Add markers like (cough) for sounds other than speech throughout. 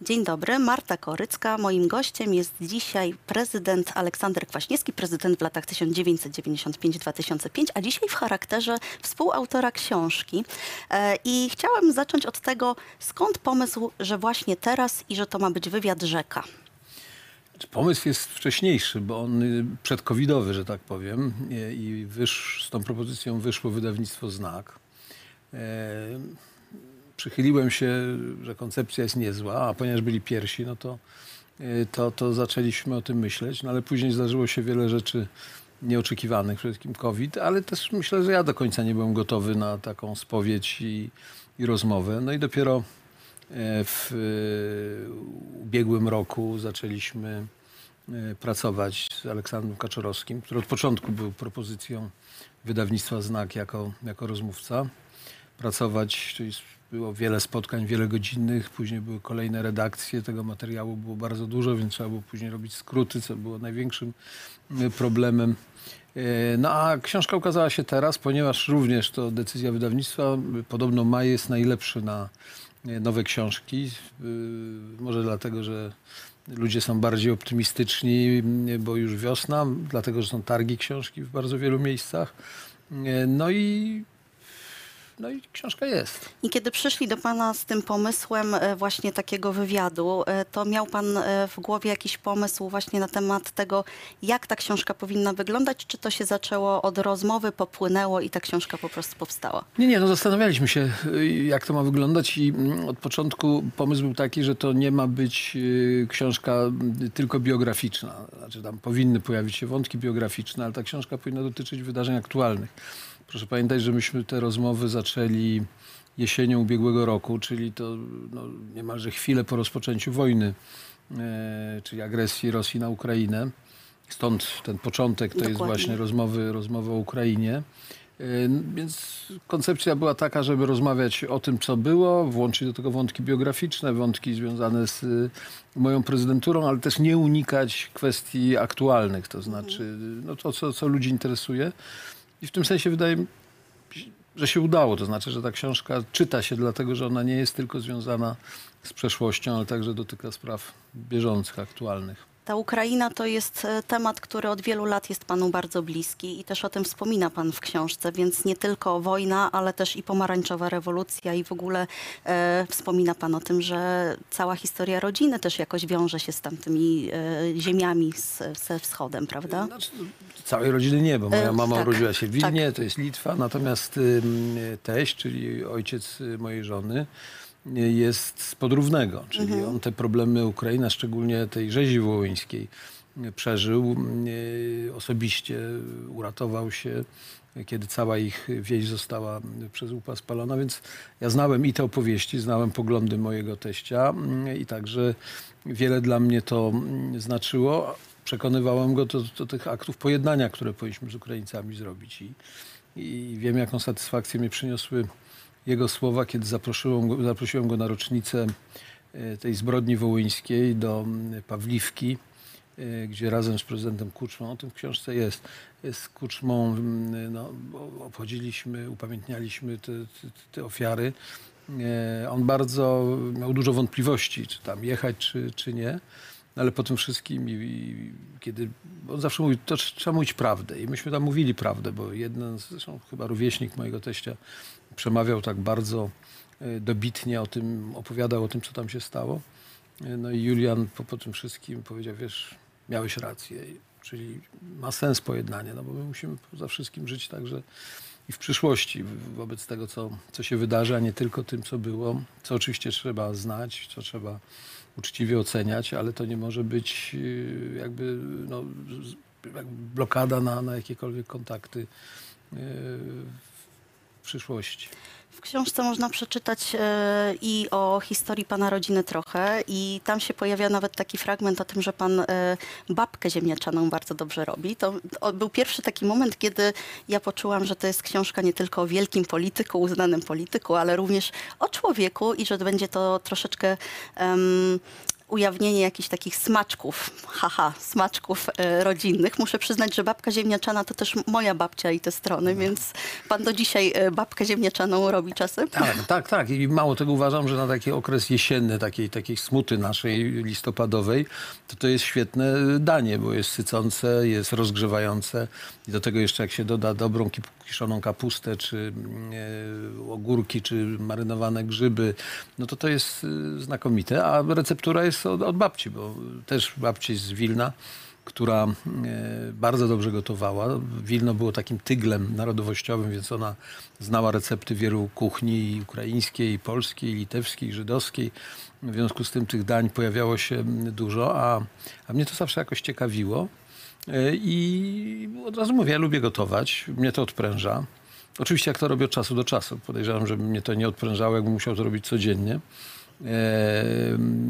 Dzień dobry, Marta Korycka. Moim gościem jest dzisiaj prezydent Aleksander Kwaśniewski, prezydent w latach 1995-2005, a dzisiaj w charakterze współautora książki. E, I chciałam zacząć od tego, skąd pomysł, że właśnie teraz i że to ma być wywiad rzeka. Pomysł jest wcześniejszy, bo on y, przedcovidowy, że tak powiem. I- wysz, z tą propozycją wyszło wydawnictwo Znak. Przychyliłem się, że koncepcja jest niezła, a ponieważ byli pierwsi, no to, y, to, to zaczęliśmy o tym myśleć. No ale później zdarzyło się wiele rzeczy nieoczekiwanych, przede wszystkim COVID, ale też myślę, że ja do końca nie byłem gotowy na taką spowiedź i, i rozmowę. No i dopiero e, w e, ubiegłym roku zaczęliśmy e, pracować z Aleksandrem Kaczorowskim, który od początku był propozycją wydawnictwa Znak jako, jako rozmówca. Pracować, czyli było wiele spotkań wielogodzinnych, później były kolejne redakcje, tego materiału było bardzo dużo, więc trzeba było później robić skróty, co było największym e, problemem. E, No a książka ukazała się teraz, ponieważ również to decyzja wydawnictwa, e, podobno maj jest najlepszy na e, nowe książki. Może dlatego, że ludzie są bardziej optymistyczni, bo już wiosna, dlatego, że są targi książki w bardzo wielu miejscach. No i, no i książka jest. I kiedy przyszli do Pana z tym pomysłem e, właśnie takiego wywiadu, e, to miał Pan e, w głowie jakiś pomysł właśnie na temat tego, jak ta książka powinna wyglądać? Czy to się zaczęło od rozmowy, popłynęło i ta książka po prostu powstała? Nie, nie, no zastanawialiśmy się, jak to ma wyglądać i mm, od początku pomysł był taki, że to nie ma być książka tylko biograficzna. Znaczy tam powinny pojawić się wątki biograficzne, ale ta książka powinna dotyczyć wydarzeń aktualnych. Proszę pamiętać, że myśmy te rozmowy zaczęli jesienią ubiegłego roku, czyli to no, niemalże chwilę po rozpoczęciu wojny, e, czyli agresji Rosji na Ukrainę. Stąd ten początek to jest Dokładnie. właśnie rozmowy, rozmowy o Ukrainie. E, Więc koncepcja była taka, żeby rozmawiać o tym, co było, włączyć do tego wątki biograficzne, wątki związane z y, moją prezydenturą, ale też nie unikać kwestii aktualnych, to znaczy no to, co, co ludzi interesuje. I w tym sensie wydaje mi się, że się udało. To znaczy, że ta książka czyta się dlatego, że ona nie jest tylko związana z przeszłością, ale także dotyka spraw bieżących, aktualnych. Ta Ukraina to jest e, temat, który od wielu lat jest Panu bardzo bliski i też o tym wspomina Pan w książce, więc nie tylko wojna, ale też i pomarańczowa rewolucja i w ogóle e, wspomina Pan o tym, że cała historia rodziny też jakoś wiąże się z tamtymi e, ziemiami, z, ze wschodem, prawda? Znaczy, no, całej rodziny nie, bo moja E, mama tak, urodziła się w Wilnie, tak. to jest Litwa, natomiast ym, teść, czyli ojciec y, mojej żony, y, jest z Podrównego, czyli Mhm. on te problemy Ukrainy, a szczególnie tej rzezi wołyńskiej przeżył y, osobiście, uratował się, kiedy cała ich wieś została przez łupa spalona, więc ja znałem i te opowieści, znałem poglądy mojego teścia y, i także wiele dla mnie to mm, znaczyło. Przekonywałem go do, do tych aktów pojednania, które powinniśmy z Ukraińcami zrobić. I, i wiem, jaką satysfakcję mi przyniosły jego słowa, kiedy zaprosiłem go, zaprosiłem go na rocznicę e, tej zbrodni wołyńskiej do Pawliwki, e, gdzie razem z prezydentem Kuczmą, o tym w książce jest, jest z Kuczmą, no, obchodziliśmy, upamiętnialiśmy te, te, te ofiary. E, On bardzo miał dużo wątpliwości, czy tam jechać, czy, czy nie. Ale po tym wszystkim, i, i, kiedy on zawsze mówił, to trz- trzeba mówić prawdę. I myśmy tam mówili prawdę, bo jeden, zresztą chyba rówieśnik mojego teścia, przemawiał tak bardzo e, dobitnie o tym, opowiadał o tym, co tam się stało. E, No i Julian po, po tym wszystkim powiedział, wiesz, miałeś rację. Czyli ma sens pojednanie, no bo my musimy poza wszystkim żyć także i w przyszłości wobec tego, co, co się wydarzy, a nie tylko tym, co było, co oczywiście trzeba znać, co trzeba uczciwie oceniać, ale to nie może być y, jakby no, blokada na, na jakiekolwiek kontakty y, w przyszłości. W książce można przeczytać e, i o historii pana rodziny trochę i tam się pojawia nawet taki fragment o tym, że pan e, babkę ziemniaczaną bardzo dobrze robi. To był pierwszy taki moment, kiedy ja poczułam, że to jest książka nie tylko o wielkim polityku, uznanym polityku, ale również o człowieku i że będzie to troszeczkę ujawnienie jakichś takich smaczków, haha, smaczków e, rodzinnych. Muszę przyznać, że babka ziemniaczana to też moja babcia i te strony, więc pan do dzisiaj e, babkę ziemniaczaną robi czasem? Tak, tak, tak. I mało tego uważam, że na taki okres jesienny, takiej, takiej smuty naszej listopadowej, to to jest świetne danie, bo jest sycące, jest rozgrzewające i do tego jeszcze jak się doda dobrą kiszoną kapustę, czy e, ogórki, czy marynowane grzyby, no to to jest e, znakomite. A receptura jest od, od babci, bo też babci z Wilna, która e, bardzo dobrze gotowała. Wilno było takim tyglem narodowościowym, więc ona znała recepty wielu kuchni ukraińskiej, polskiej, litewskiej, żydowskiej. W związku z tym tych dań pojawiało się dużo, a, a mnie to zawsze jakoś ciekawiło. E, I od razu mówię, ja lubię gotować, mnie to odpręża. Oczywiście jak to robię od czasu do czasu. Podejrzewam, że mnie to nie odprężało, jakbym musiał to robić codziennie. E,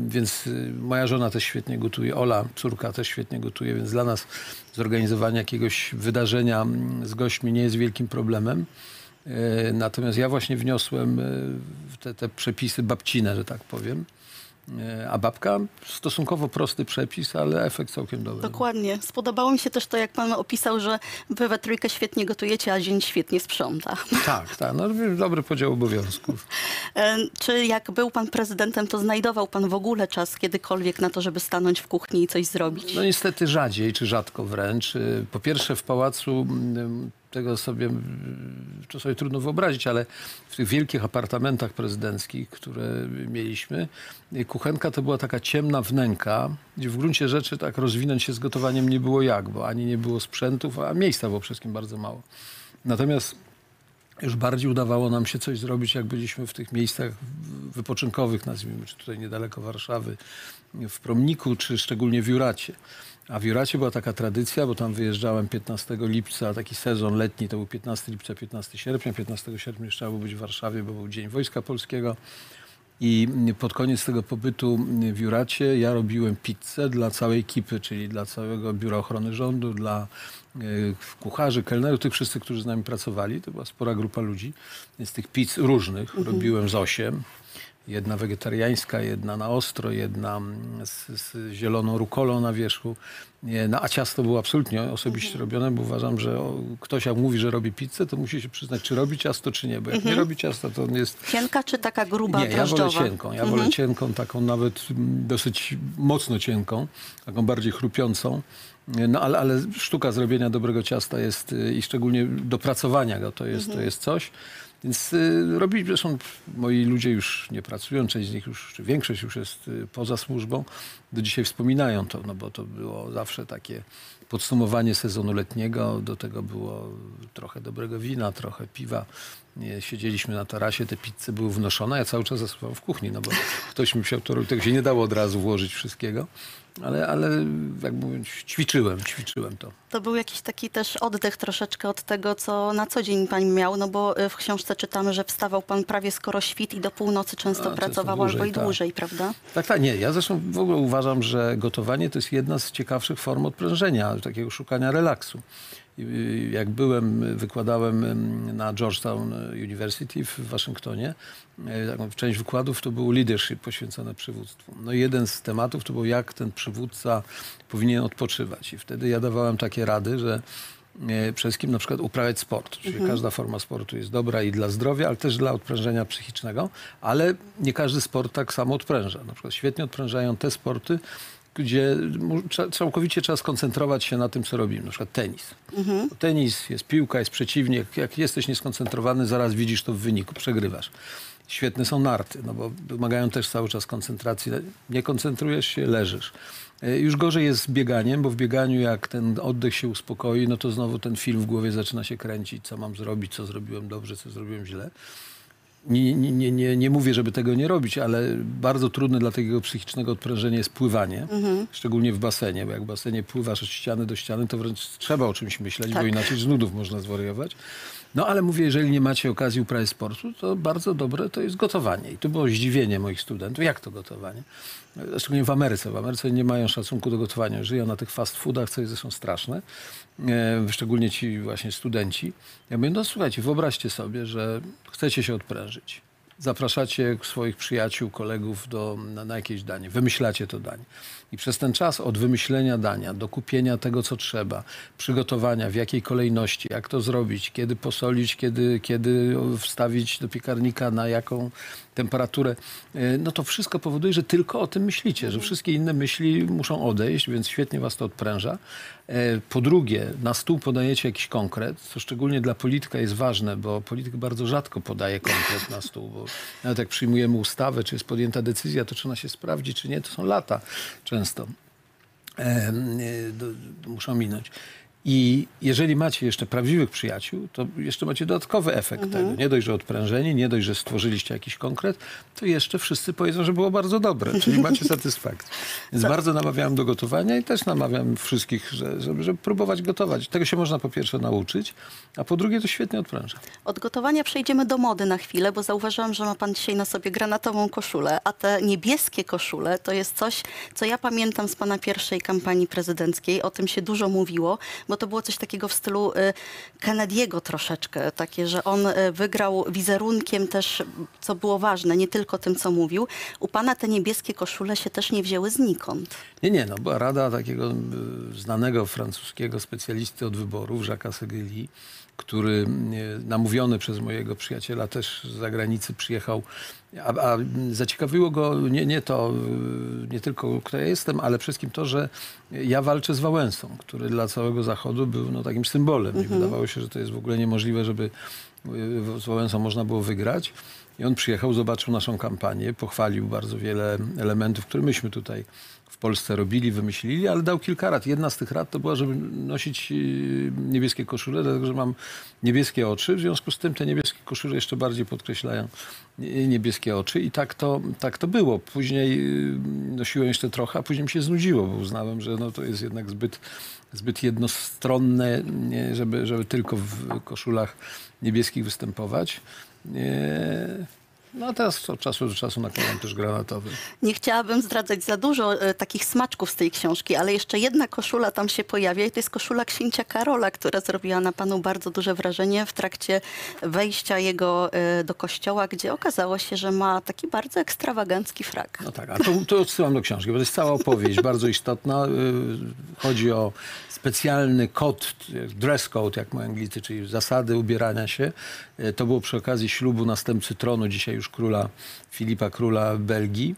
więc y, moja żona też świetnie gotuje, Ola, córka też świetnie gotuje, więc dla nas zorganizowanie jakiegoś wydarzenia mm, z gośćmi nie jest wielkim problemem. E, Natomiast ja właśnie wniosłem e, te, te przepisy babcine, że tak powiem. E, A babka stosunkowo prosty przepis, ale efekt całkiem dobry. Dokładnie. Spodobało mi się też to, jak pan opisał, że wy we trójkę świetnie gotujecie, a zięć świetnie sprząta. Tak, tak. No, dobry podział obowiązków. E, Czy jak był pan prezydentem, to znajdował pan w ogóle czas kiedykolwiek na to, żeby stanąć w kuchni i coś zrobić? No niestety rzadziej, czy rzadko wręcz. Y, Po pierwsze w pałacu mm, tego sobie, to sobie trudno wyobrazić, ale w tych wielkich apartamentach prezydenckich, które mieliśmy, kuchenka to była taka ciemna wnęka, gdzie w gruncie rzeczy tak rozwinąć się z gotowaniem nie było jak, bo ani nie było sprzętów, a miejsca było wszystkim bardzo mało. Natomiast już bardziej udawało nam się coś zrobić, jak byliśmy w tych miejscach wypoczynkowych, nazwijmy, czy tutaj niedaleko Warszawy, w Promniku, czy szczególnie w Juracie. A w Juracie była taka tradycja, bo tam wyjeżdżałem 15 lipca, taki sezon letni, to był 15 lipca, 15 sierpnia. 15 sierpnia już trzeba było być w Warszawie, bo był Dzień Wojska Polskiego. I pod koniec tego pobytu w Juracie ja robiłem pizzę dla całej ekipy, czyli dla całego Biura Ochrony Rządu, dla e, kucharzy, kelnerów, tych wszyscy, którzy z nami pracowali. To była spora grupa ludzi. Więc tych pizz różnych robiłem z osiem. Jedna wegetariańska, jedna na ostro, jedna z, z zieloną rukolą na wierzchu. No, a ciasto było absolutnie osobiście robione, bo uważam, że o, ktoś jak mówi, że robi pizzę, to musi się przyznać, czy robi ciasto, czy nie. Bo jak nie robi ciasta, to on jest Cienka czy taka gruba, nie, ja wolę cienką. Ja wolę cienką, taką nawet mm, dosyć mocno cienką, taką bardziej chrupiącą. No ale, ale sztuka zrobienia dobrego ciasta jest y, i szczególnie dopracowania go, to jest, to jest coś. Więc y, robić, zresztą moi ludzie już nie pracują, część z nich już, czy większość już jest y, poza służbą. Do dzisiaj wspominają to, no bo to było zawsze takie podsumowanie sezonu letniego. Do tego było trochę dobrego wina, trochę piwa. Nie, Siedzieliśmy na tarasie, te pizze były wnoszone. Ja cały czas zasuwam w kuchni, no bo ktoś musiał to robić. Tego się nie dało od razu włożyć wszystkiego. Ale, ale jak mówiąc, ćwiczyłem, ćwiczyłem to. To był jakiś taki też oddech troszeczkę od tego, co na co dzień pan miał, no bo y, w książce czytamy, że wstawał pan prawie skoro świt i do północy często A, pracował dłużej, albo i tak. dłużej, prawda? Tak, tak, nie. Ja zresztą w ogóle uważam, że gotowanie to jest jedna z ciekawszych form odprężenia, takiego szukania relaksu. Y, Jak byłem, wykładałem ym, na Georgetown University w Waszyngtonie, y, część wykładów to był leadership poświęcony przywództwu. No i jeden z tematów to był, jak ten przywódca powinien odpoczywać. I wtedy ja dawałem takie rady, że e, przede wszystkim na przykład uprawiać sport. Czyli każda forma sportu jest dobra i dla zdrowia, ale też dla odprężenia psychicznego, ale nie każdy sport tak samo odpręża. Na przykład świetnie odprężają te sporty, gdzie całkowicie trzeba skoncentrować się na tym, co robimy. Na przykład tenis. Tenis, jest piłka, jest przeciwnik. Jak jesteś nieskoncentrowany, zaraz widzisz to w wyniku, przegrywasz. Świetne są narty, no bo wymagają też cały czas koncentracji. Nie koncentrujesz się, leżysz. E, Już gorzej jest z bieganiem, bo w bieganiu jak ten oddech się uspokoi, no to znowu ten film w głowie zaczyna się kręcić, co mam zrobić, co zrobiłem dobrze, co zrobiłem źle. Nie, nie, nie, nie, mówię, żeby tego nie robić, ale bardzo trudne dla takiego psychicznego odprężenia jest pływanie, szczególnie w basenie, bo jak w basenie pływasz od ściany do ściany, to wręcz trzeba o czymś myśleć, bo Tak. inaczej z nudów można zwariować. No ale mówię, jeżeli nie macie okazji uprawiać sportu, to bardzo dobre to jest gotowanie. I to było zdziwienie moich studentów. Jak to gotowanie? Szczególnie w Ameryce. W Ameryce nie mają szacunku do gotowania. Żyją na tych fast foodach, co jest zresztą straszne. E, szczególnie ci właśnie studenci. Ja mówię, no słuchajcie, wyobraźcie sobie, że chcecie się odprężyć. zapraszacie swoich przyjaciół, kolegów do, na, na jakieś danie, wymyślacie to danie. I przez ten czas od wymyślenia dania do kupienia tego, co trzeba, przygotowania, w jakiej kolejności, jak to zrobić, kiedy posolić, kiedy, kiedy wstawić do piekarnika, na jaką temperaturę, e, no to wszystko powoduje, że tylko o tym myślicie, że wszystkie inne myśli muszą odejść, więc świetnie was to odpręża. E, Po drugie, na stół podajecie jakiś konkret, co szczególnie dla polityka jest ważne, bo polityk bardzo rzadko podaje konkret na stół, bo nawet jak przyjmujemy ustawę, czy jest podjęta decyzja, to czy ona się sprawdzi, czy nie, to są lata często. Muszą minąć. I jeżeli macie jeszcze prawdziwych przyjaciół, to jeszcze macie dodatkowy efekt tego. Nie dość, że odprężeni, nie dość, że stworzyliście jakiś konkret, to jeszcze wszyscy powiedzą, że było bardzo dobre, czyli (laughs) macie satysfakcję. Więc bardzo namawiam do gotowania i też namawiam wszystkich, że, żeby, żeby próbować gotować. Tego się można po pierwsze nauczyć, a po drugie to świetnie odpręża. Od gotowania przejdziemy do mody na chwilę, bo zauważyłam, że ma pan dzisiaj na sobie granatową koszulę, a te niebieskie koszule to jest coś, co ja pamiętam z pana pierwszej kampanii prezydenckiej. O tym się dużo mówiło, bo to było coś takiego w stylu y, Kennedy'ego troszeczkę, takie, że on y, wygrał wizerunkiem też, co było ważne, nie tylko tym, co mówił. U pana te niebieskie koszule się też nie wzięły znikąd. Nie, nie, no była rada takiego y, znanego francuskiego specjalisty od wyborów, Jacques'a Segueli, który y, namówiony przez mojego przyjaciela też z zagranicy przyjechał, a, a zaciekawiło go nie, nie to, y, nie tylko kto ja jestem, ale przede wszystkim to, że ja walczę z Wałęsą, który dla całego Zachodu był no, takim symbolem. I wydawało się, że to jest w ogóle niemożliwe, żeby y, z Wałęsą można było wygrać. I on przyjechał, zobaczył naszą kampanię, pochwalił bardzo wiele elementów, które myśmy tutaj w Polsce robili, wymyślili, ale dał kilka rad. Jedna z tych rad to była, żeby nosić yy, niebieskie koszule, dlatego że mam niebieskie oczy. W związku z tym te niebieskie koszule jeszcze bardziej podkreślają niebieskie oczy i tak to, tak to było. Później yy, nosiłem jeszcze trochę, a później mi się znudziło, bo uznałem, że no to jest jednak zbyt, zbyt jednostronne, żeby, żeby tylko w koszulach niebieskich występować. Nie. No a teraz od czasu do czasu nakładam też granatowy. Nie chciałabym zdradzać za dużo e, takich smaczków z tej książki, ale jeszcze jedna koszula tam się pojawia i to jest koszula księcia Karola, która zrobiła na panu bardzo duże wrażenie w trakcie wejścia jego e, do kościoła, gdzie okazało się, że ma taki bardzo ekstrawagancki frak. No tak, a to, to odsyłam do książki, bo to jest cała opowieść, bardzo istotna. Y, Chodzi o specjalny kod, dress code, jak mówią Anglicy, czyli zasady ubierania się. Y, To było przy okazji ślubu następcy tronu, dzisiaj już króla Filipa, króla Belgii.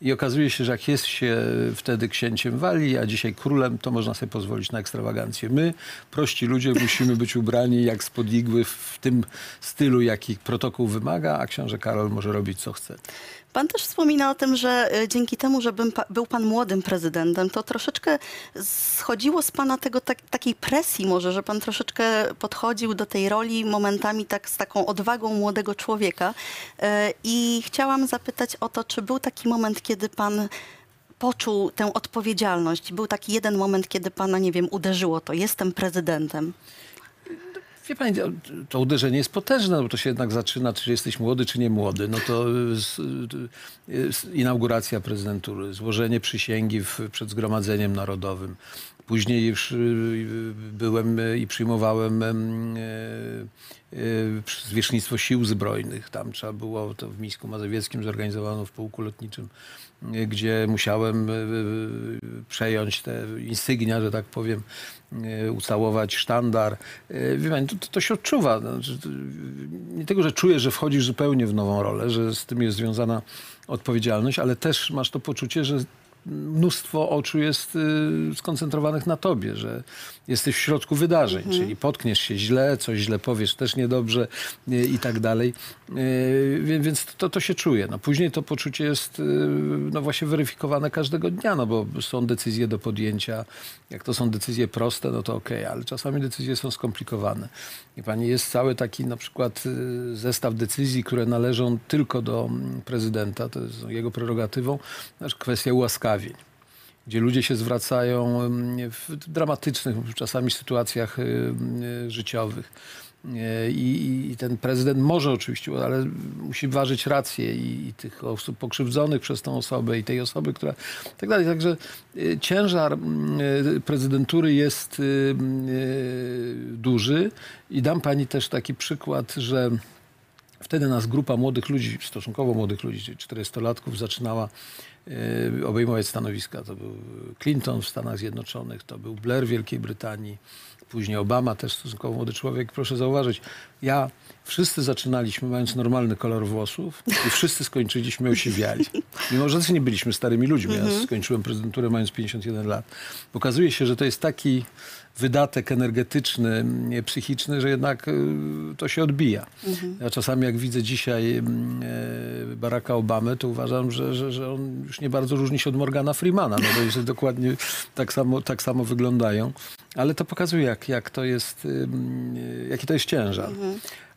I okazuje się, że jak jest się wtedy księciem Walii, a dzisiaj królem, to można sobie pozwolić na ekstrawagancję. My, prości ludzie, musimy być ubrani jak spod igły w tym stylu, jaki protokół wymaga, a książę Karol może robić co chce. Pan też wspomina o tym, że e, dzięki temu, że był pan młodym prezydentem, to troszeczkę schodziło z pana tego tak, takiej presji może, że pan troszeczkę podchodził do tej roli momentami tak z taką odwagą młodego człowieka. E, I chciałam zapytać o to, czy był taki moment, kiedy pan poczuł tę odpowiedzialność? Był taki jeden moment, kiedy pana, nie wiem, uderzyło to, jestem prezydentem. Wie pani, to- uderzenie jest potężne, bo to się jednak zaczyna, czy jesteś młody, czy nie młody. No to z, z, inauguracja prezydentury, złożenie przysięgi w, przed Zgromadzeniem Narodowym. Później już y, byłem y, i przyjmowałem em, y, y, zwierzchnictwo sił zbrojnych. Tam trzeba było, to w Mińsku Mazowieckim zorganizowano w pułku lotniczym, y, gdzie musiałem y, y, przejąć te insygnia, że tak powiem, y, ucałować sztandar. Y, to, to, to się odczuwa. To, Nie tylko, że czujesz, że wchodzisz zupełnie w nową rolę, że z tym jest związana odpowiedzialność, ale też masz to poczucie, że mnóstwo oczu jest y, skoncentrowanych na tobie, że jesteś w środku wydarzeń, czyli potkniesz się źle, coś źle powiesz też niedobrze y, i tak dalej. Wie- Więc to, to się czuje. No, później to poczucie jest y, no właśnie weryfikowane każdego dnia, no bo są decyzje do podjęcia. Jak to są decyzje proste, no to okej, ale czasami decyzje są skomplikowane. I pani jest cały taki na przykład zestaw decyzji, które należą tylko do mm, prezydenta, to jest jego prerogatywą, znaczy kwestia ułaskawień gdzie ludzie się zwracają w dramatycznych czasami sytuacjach y, życiowych. Y, I, I ten prezydent może oczywiście, ale musi ważyć rację i, i tych osób pokrzywdzonych przez tą osobę i tej osoby, która... Tak dalej. Także y, ciężar prezydentury jest duży i dam pani też taki przykład, że Wtedy nas grupa młodych ludzi, stosunkowo młodych ludzi, czyli 400-latków, zaczynała e, obejmować stanowiska. To był Clinton w Stanach Zjednoczonych, to był Blair w Wielkiej Brytanii, później Obama, też stosunkowo młody człowiek. Proszę zauważyć, ja, wszyscy zaczynaliśmy mając normalny kolor włosów i wszyscy skończyliśmy osiwiali. Mimo, że też nie byliśmy starymi ludźmi. Ja skończyłem prezydenturę mając 51 lat. Okazuje się, że to jest taki wydatek energetyczny, nie, psychiczny, że jednak y, to się odbija. Ja czasami jak widzę dzisiaj mm, e, Baracka Obamy, to uważam, że, że, że on już nie bardzo różni się od Morgana Freemana, no to jest dokładnie tak samo, tak samo wyglądają. Ale to pokazuje, jak, jak to jest, ym, y, jaki to jest ciężar.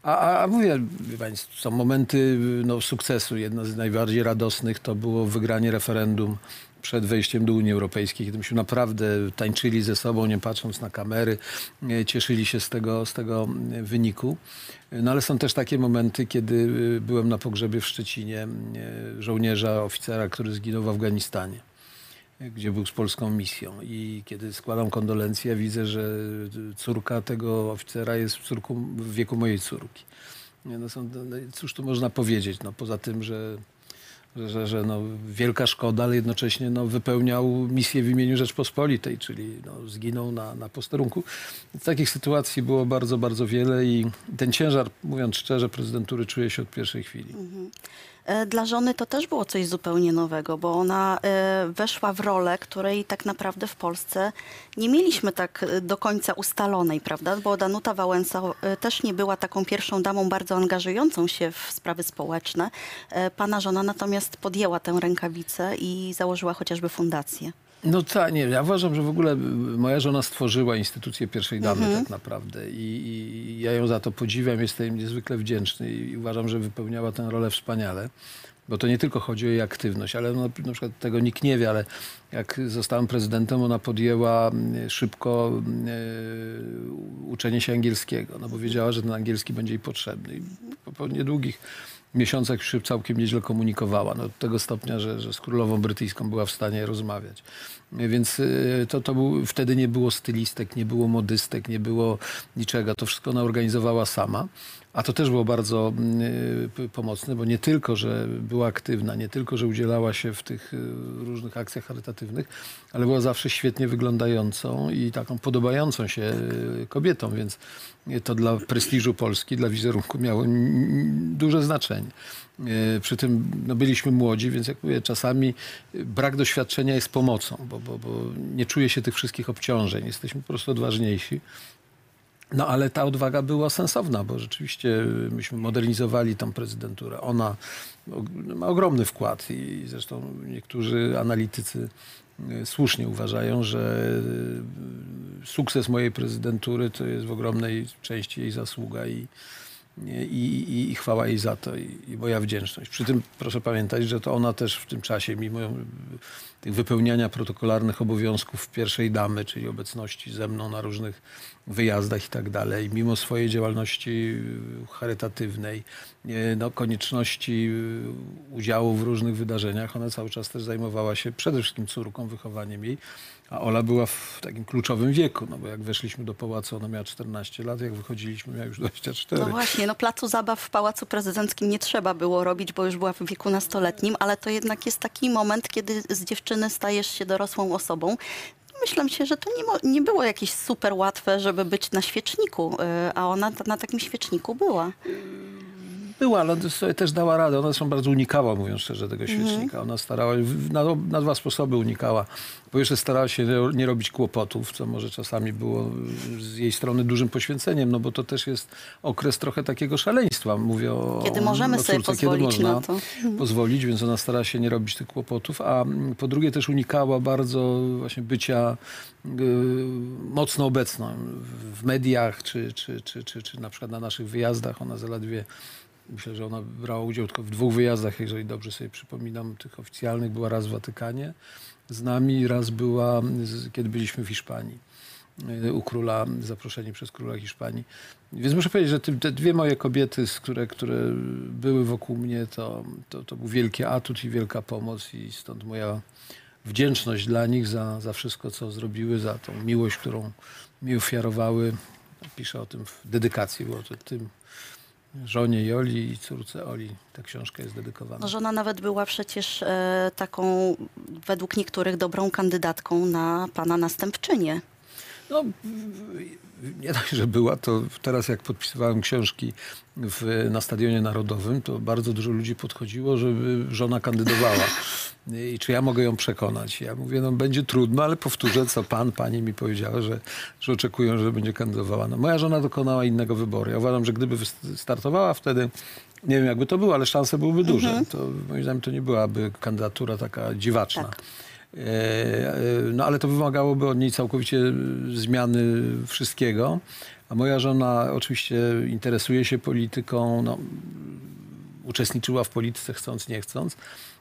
A, a, a mówię, pani, są momenty no, sukcesu. Jedna z najbardziej radosnych to było wygranie referendum przed wejściem do Unii Europejskiej, kiedy myśmy naprawdę tańczyli ze sobą, nie patrząc na kamery, e, cieszyli się z tego, z tego e, wyniku. No ale są też takie momenty, kiedy e, byłem na pogrzebie w Szczecinie żołnierza, oficera, który zginął w Afganistanie gdzie był z polską misją. I kiedy składam kondolencje, widzę, że córka tego oficera jest córką w wieku mojej córki. No są, no, cóż tu można powiedzieć, no, poza tym, że, że, że, no, wielka szkoda, ale jednocześnie no, wypełniał misję w imieniu Rzeczpospolitej, czyli no, zginął na, na posterunku. Takich sytuacji było bardzo, bardzo wiele i ten ciężar, mówiąc szczerze, prezydentury czuje się od pierwszej chwili. E, Dla żony to też było coś zupełnie nowego, bo ona e, weszła w rolę, której tak naprawdę w Polsce nie mieliśmy tak e, do końca ustalonej, prawda? Bo Danuta Wałęsa e, też nie była taką pierwszą damą bardzo angażującą się w sprawy społeczne. E, Pana żona natomiast podjęła tę rękawicę i założyła chociażby fundację. No tak, nie, ja uważam, że w ogóle y, moja żona stworzyła instytucję pierwszej damy tak naprawdę I, i ja ją za to podziwiam, jestem niezwykle wdzięczny i uważam, że wypełniała tę rolę wspaniale. Bo to nie tylko chodzi o jej aktywność, ale no, na przykład tego nikt nie wie, ale jak zostałem prezydentem, ona podjęła mm, szybko e, uczenie się angielskiego, no bo wiedziała, że ten angielski będzie jej potrzebny. I po, po niedługich miesiącach już się całkiem nieźle komunikowała. No, do tego stopnia, że, że z królową brytyjską była w stanie rozmawiać. Więc y, to, to był, wtedy nie było stylistek, nie było modystek, nie było niczego. To wszystko ona organizowała sama. A to też było bardzo y, p- pomocne, bo nie tylko, że była aktywna, nie tylko, że udzielała się w tych y, różnych akcjach charytatywnych, ale była zawsze świetnie wyglądającą i taką podobającą się y, kobietą, więc y, to dla prestiżu Polski, dla wizerunku miało mm, duże znaczenie. Y, Przy tym no, byliśmy młodzi, więc jak mówię, czasami y, brak doświadczenia jest pomocą, bo, bo, bo nie czuje się tych wszystkich obciążeń. Jesteśmy po prostu odważniejsi. No ale ta odwaga była sensowna, bo rzeczywiście y, myśmy modernizowali tą prezydenturę. Ona ma ogromny wkład i zresztą niektórzy analitycy y, słusznie uważają, że y, sukces mojej prezydentury to jest w ogromnej części jej zasługa i, i, i, i chwała jej za to i, i moja wdzięczność. Przy tym proszę pamiętać, że to ona też w tym czasie, mimo tych wypełniania protokolarnych obowiązków pierwszej damy, czyli obecności ze mną na różnych wyjazdach i tak dalej, mimo swojej działalności y, charytatywnej, y, no, konieczności y, udziału w różnych wydarzeniach, ona cały czas też zajmowała się przede wszystkim córką, wychowaniem jej, a Ola była w takim kluczowym wieku, no bo jak weszliśmy do pałacu, ona miała 14 lat, jak wychodziliśmy, miała już 24. No właśnie, no placu zabaw w Pałacu Prezydenckim nie trzeba było robić, bo już była w wieku nastoletnim, ale to jednak jest taki moment, kiedy z dziewczyny stajesz się dorosłą osobą. Myślę się, że to nie, nie było jakieś super łatwe, żeby być na świeczniku, y, a ona na takim świeczniku była. Była, ale sobie też dała radę. Ona zresztą bardzo unikała, mówiąc szczerze, tego świecznika. Ona starała, na, na dwa sposoby unikała. Po pierwsze starała się nie- robić kłopotów, co może czasami było z jej strony dużym poświęceniem, no bo to też jest okres trochę takiego szaleństwa. Mówię o Kiedy możemy o sobie córce, pozwolić kiedy można na to. pozwolić, więc ona starała się nie robić tych kłopotów, a po drugie też unikała bardzo właśnie bycia y, mocno obecną w- mediach, czy, czy, czy, czy, czy na przykład na naszych wyjazdach. Ona zaledwie Myślę, że ona brała udział tylko w dwóch wyjazdach, jeżeli dobrze sobie przypominam, tych oficjalnych. Była raz w Watykanie z nami, raz była, kiedy byliśmy w Hiszpanii y, u króla, zaproszeni przez króla Hiszpanii. Więc muszę powiedzieć, że te, dwie moje kobiety, które, które były wokół mnie, to, to, to był wielki atut i wielka pomoc i stąd moja wdzięczność dla nich za, za wszystko, co zrobiły, za tą miłość, którą mi ofiarowały. Piszę o tym w dedykacji, było to tym żonie Joli i córce Oli. Ta książka jest dedykowana. No, żona nawet była przecież e, taką, według niektórych, dobrą kandydatką na pana następczynię. No, nie dość, że była, to teraz jak podpisywałem książki w, na Stadionie Narodowym, to bardzo dużo ludzi podchodziło, żeby żona kandydowała. I czy ja mogę ją przekonać? Ja mówię, no będzie trudno, ale powtórzę, co pan, pani mi powiedziała, że, że oczekują, że będzie kandydowała. No, moja żona dokonała innego wyboru. Ja uważam, że gdyby startowała wtedy, nie wiem jakby to było, ale szanse byłyby duże. To moim zdaniem to nie byłaby kandydatura taka dziwaczna. Tak. E, e, No ale to wymagałoby od niej całkowicie zmiany wszystkiego. A moja żona oczywiście interesuje się polityką, no, uczestniczyła w polityce chcąc, nie chcąc,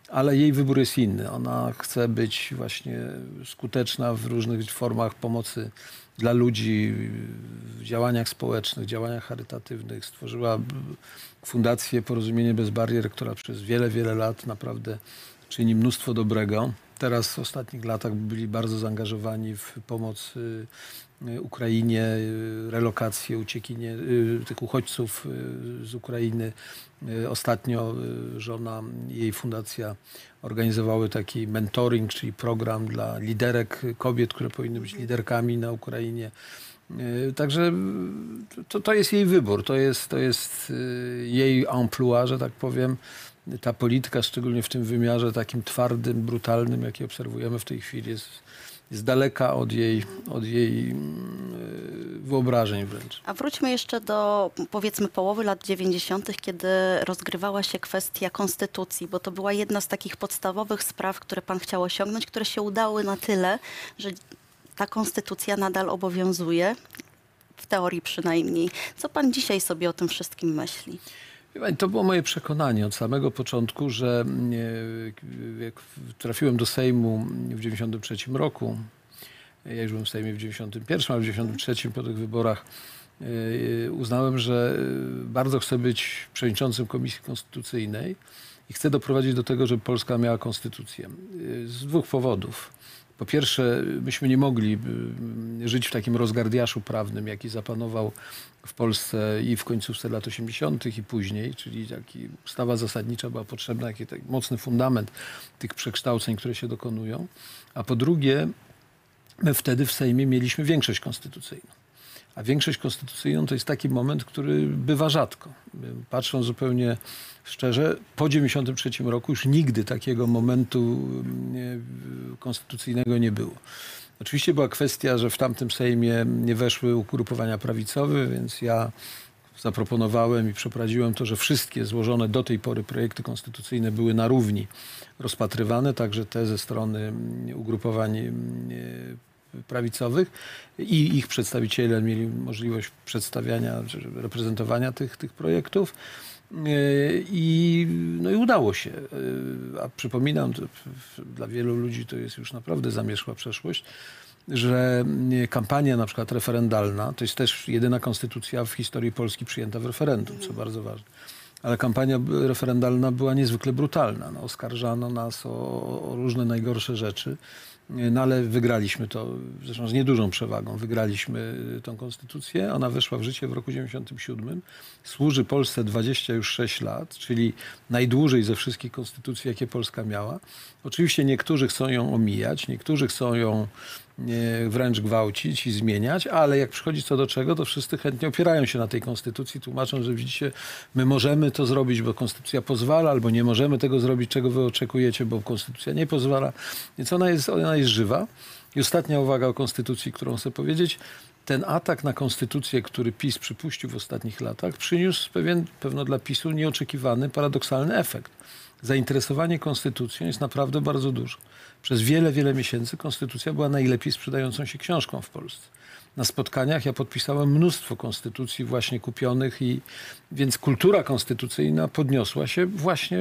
ale jej wybór jest inny. Ona chce być właśnie skuteczna w różnych formach pomocy dla ludzi, w działaniach społecznych, działaniach charytatywnych. Stworzyła fundację Porozumienie Bez Barier, która przez wiele, wiele lat naprawdę czyni mnóstwo dobrego. Teraz w ostatnich latach byli bardzo zaangażowani w pomoc y, y, Ukrainie, y, relokację, uciekinie tych uchodźców z Ukrainy. Ostatnio żona jej fundacja organizowały taki mentoring, czyli program dla liderek kobiet, które powinny być liderkami na Ukrainie. Także to, to jest jej wybór, to jest, to jest jej emploi, że tak powiem. Ta polityka, szczególnie w tym wymiarze takim twardym, brutalnym, jaki obserwujemy w tej chwili, jest, jest daleka od jej, od jej mm, wyobrażeń wręcz. A wróćmy jeszcze do powiedzmy połowy lat 90., kiedy rozgrywała się kwestia konstytucji, bo to była jedna z takich podstawowych spraw, które pan chciał osiągnąć, które się udały na tyle, że ta konstytucja nadal obowiązuje, w teorii przynajmniej. Co pan dzisiaj sobie o tym wszystkim myśli? To było moje przekonanie od samego początku, że e, jak trafiłem do Sejmu w 93 roku, ja już byłem w Sejmie w 91, ale w 93 po tych wyborach e, uznałem, że e, bardzo chcę być przewodniczącym Komisji Konstytucyjnej i chcę doprowadzić do tego, żeby Polska miała konstytucję. E, Z dwóch powodów. Po pierwsze, myśmy nie mogli y, żyć w takim rozgardiaszu prawnym, jaki zapanował w Polsce i w końcówce lat 80. i później, czyli taki ustawa zasadnicza była potrzebna, taki, taki mocny fundament tych przekształceń, które się dokonują. A po drugie, my wtedy w Sejmie mieliśmy większość konstytucyjną. A większość konstytucyjną to jest taki moment, który bywa rzadko. Patrząc zupełnie szczerze, po 93 roku już nigdy takiego momentu nie, konstytucyjnego nie było. Oczywiście była kwestia, że w tamtym Sejmie nie weszły ugrupowania prawicowe, więc ja zaproponowałem i przeprowadziłem to, że wszystkie złożone do tej pory projekty konstytucyjne były na równi rozpatrywane, także te ze strony mm, ugrupowań mm, prawicowych i ich przedstawiciele mieli możliwość przedstawiania, reprezentowania tych, tych projektów. Yy, I, no i udało się. Yy, A przypominam, dla wielu ludzi to jest już naprawdę zamierzchła przeszłość, że kampania na przykład referendalna, to jest też jedyna konstytucja w historii Polski przyjęta w referendum, co bardzo ważne. Ale kampania referendalna była niezwykle brutalna. No, oskarżano nas o, o różne najgorsze rzeczy. No ale wygraliśmy to, zresztą z niedużą przewagą, wygraliśmy y, tą konstytucję. Ona weszła w życie w roku 97. Służy Polsce 20 już 6 lat, czyli najdłużej ze wszystkich konstytucji, jakie Polska miała. Oczywiście niektórzy chcą ją omijać, niektórzy chcą ją wręcz gwałcić i zmieniać, ale jak przychodzi co do czego, to wszyscy chętnie opierają się na tej konstytucji, tłumaczą, że widzicie, my możemy to zrobić, bo konstytucja pozwala, albo nie możemy tego zrobić, czego wy oczekujecie, bo konstytucja nie pozwala. Więc ona jest, ona jest żywa. I ostatnia uwaga o konstytucji, którą chcę powiedzieć. Ten atak na konstytucję, który PiS przypuścił w ostatnich latach, przyniósł pewien, pewno dla PiSu nieoczekiwany, paradoksalny efekt. Zainteresowanie konstytucją jest naprawdę bardzo duże. Przez wiele, wiele miesięcy konstytucja była najlepiej sprzedającą się książką w Polsce. Na spotkaniach ja podpisałem mnóstwo konstytucji właśnie kupionych i więc kultura konstytucyjna podniosła się właśnie,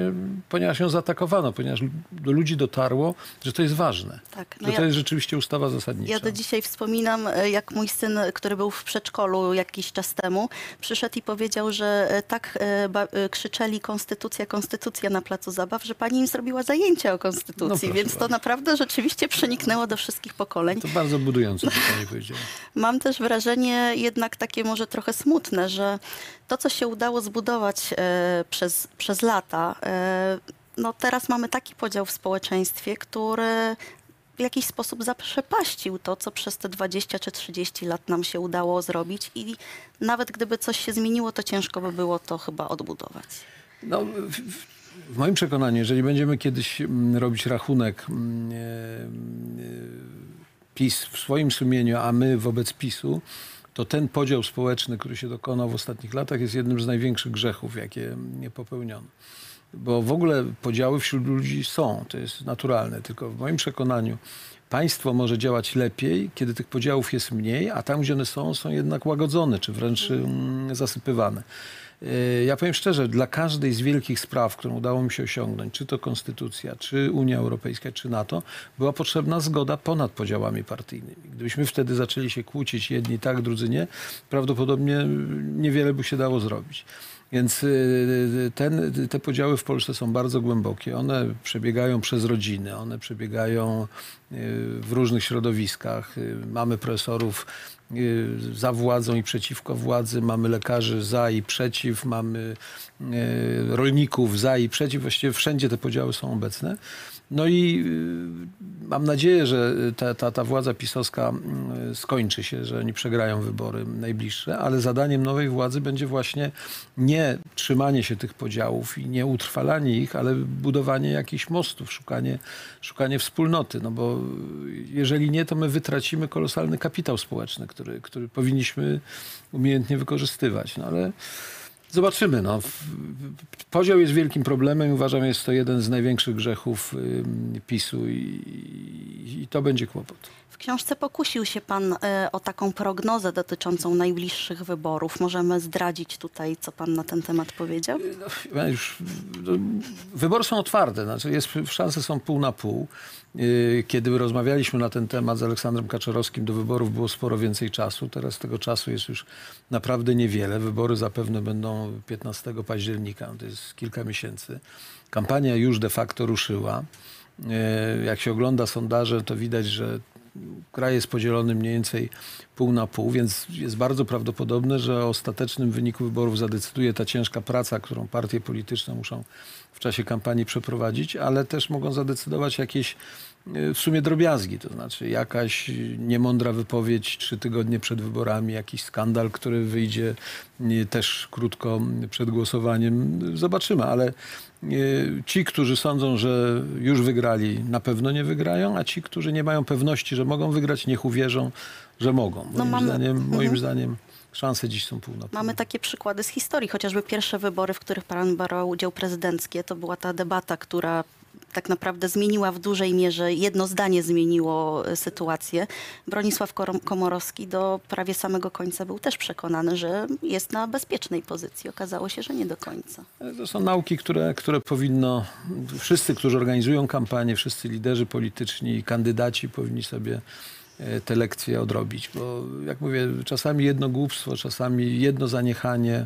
ponieważ ją zaatakowano, ponieważ do ludzi dotarło, że to jest ważne. Tak, no że to ja- jest rzeczywiście ustawa zasadnicza. Ja do dzisiaj wspominam, e, jak mój syn, który był w przedszkolu jakiś czas temu, przyszedł i powiedział, że e, tak e, krzyczeli konstytucja, konstytucja na placu zabaw, że pani im zrobiła zajęcia o No konstytucji, proszę więc to bardzo. naprawdę rzeczywiście przeniknęło do wszystkich pokoleń. To bardzo budujące, co pani powiedziała. (laughs) Mam też wrażenie jednak takie może trochę smutne, że to, co się udało zbudować e, przez, przez lata, e, no teraz mamy taki podział w społeczeństwie, który w jakiś sposób zaprzepaścił to, co przez te 20 czy 30 lat nam się udało zrobić i nawet gdyby coś się zmieniło, to ciężko by było to chyba odbudować. No, w, moim przekonaniu, jeżeli będziemy kiedyś mm, robić rachunek mm, e, e, PiS w swoim sumieniu, a my wobec PiSu, to ten podział społeczny, który się dokonał w ostatnich latach, jest jednym z największych grzechów, jakie popełniono. Bo w ogóle podziały wśród ludzi są, to jest naturalne, tylko w moim przekonaniu państwo może działać lepiej, kiedy tych podziałów jest mniej, a tam, gdzie one są, są jednak łagodzone, czy wręcz mm, zasypywane. E, Ja powiem szczerze, dla każdej z wielkich spraw, którą udało mi się osiągnąć, czy to konstytucja, czy Unia Europejska, czy NATO, była potrzebna zgoda ponad podziałami partyjnymi. Gdybyśmy wtedy zaczęli się kłócić, jedni tak, drudzy nie, prawdopodobnie niewiele by się dało zrobić. Więc y, ten, te podziały w Polsce są bardzo głębokie. One przebiegają przez rodziny, one przebiegają y, w różnych środowiskach. Y, Mamy profesorów y, za władzą i przeciwko władzy, mamy lekarzy za i przeciw, mamy y, rolników za i przeciw. Właściwie wszędzie te podziały są obecne. No i y, mam nadzieję, że ta, ta, ta władza pisowska y, skończy się, że oni przegrają wybory najbliższe, ale zadaniem nowej władzy będzie właśnie nie trzymanie się tych podziałów i nie utrwalanie ich, ale budowanie jakichś mostów, szukanie, szukanie wspólnoty. No bo jeżeli nie, to my wytracimy kolosalny kapitał społeczny, który, który powinniśmy umiejętnie wykorzystywać. No ale Zobaczymy. No. Podział jest wielkim problemem uważam, jest to jeden z największych grzechów PiSu i, i to będzie kłopot. W książce pokusił się pan e, o taką prognozę dotyczącą najbliższych wyborów. Możemy zdradzić tutaj, co pan na ten temat powiedział? Ja Już, no, wybory są otwarte, znaczy jest, szanse są pół na pół. Yy, Kiedy rozmawialiśmy na ten temat z Aleksandrem Kaczorowskim, do wyborów było sporo więcej czasu. Teraz tego czasu jest już naprawdę niewiele. Wybory zapewne będą 15 października, to jest kilka miesięcy. Kampania już de facto ruszyła. Yy, Jak się ogląda sondaże, to widać, że kraj jest podzielony mniej więcej pół na pół, więc jest bardzo prawdopodobne, że o ostatecznym wyniku wyborów zadecyduje ta ciężka praca, którą partie polityczne muszą w czasie kampanii przeprowadzić, ale też mogą zadecydować jakieś y, w sumie drobiazgi, to znaczy jakaś niemądra wypowiedź trzy tygodnie przed wyborami, jakiś skandal, który wyjdzie też krótko przed głosowaniem. Zobaczymy, ale ci, którzy sądzą, że już wygrali, na pewno nie wygrają, a ci, którzy nie mają pewności, że mogą wygrać, niech uwierzą, że mogą. Moim, No mamy- zdaniem, moim Mhm. zdaniem szanse dziś są pół na pół. Mamy takie przykłady z historii, chociażby pierwsze wybory, w których pan brał udział prezydenckie, to była ta debata, która tak naprawdę zmieniła w dużej mierze, jedno zdanie zmieniło e, sytuację. Bronisław Komorowski do prawie samego końca był też przekonany, że jest na bezpiecznej pozycji. Okazało się, że nie do końca. To są nauki, które, które powinno, wszyscy, którzy organizują kampanię, wszyscy liderzy polityczni, kandydaci powinni sobie e, te lekcje odrobić, bo jak mówię, czasami jedno głupstwo, czasami jedno zaniechanie